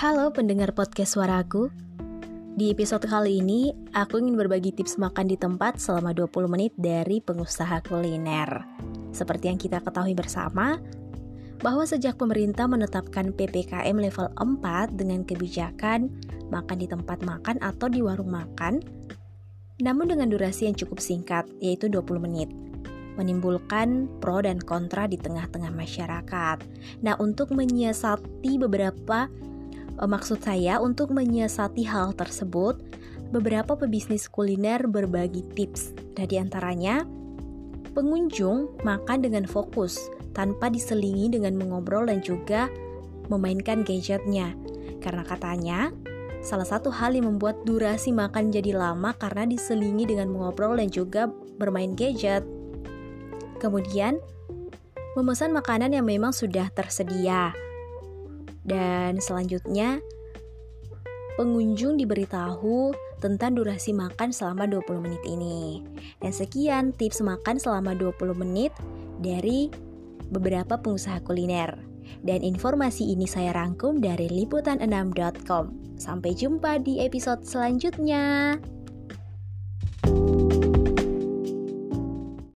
Halo pendengar podcast suaraku Di episode kali ini, aku ingin berbagi tips makan di tempat selama 20 menit dari pengusaha kuliner Seperti yang kita ketahui bersama, bahwa sejak pemerintah menetapkan PPKM level 4 dengan kebijakan makan di tempat makan atau di warung makan, namun dengan durasi yang cukup singkat, yaitu 20 menit menimbulkan pro dan kontra di tengah-tengah masyarakat. Nah, untuk menyiasati beberapa maksud saya untuk menyiasati hal tersebut, beberapa pebisnis kuliner berbagi tips. Dan di antaranya, pengunjung makan dengan fokus tanpa diselingi dengan mengobrol dan juga memainkan gadgetnya. Karena katanya, salah satu hal yang membuat durasi makan jadi lama karena diselingi dengan mengobrol dan juga bermain gadget. Kemudian, memesan makanan yang memang sudah tersedia dan selanjutnya, pengunjung diberitahu tentang durasi makan selama 20 menit ini. Dan sekian tips makan selama 20 menit dari beberapa pengusaha kuliner. Dan informasi ini saya rangkum dari liputan6.com. Sampai jumpa di episode selanjutnya.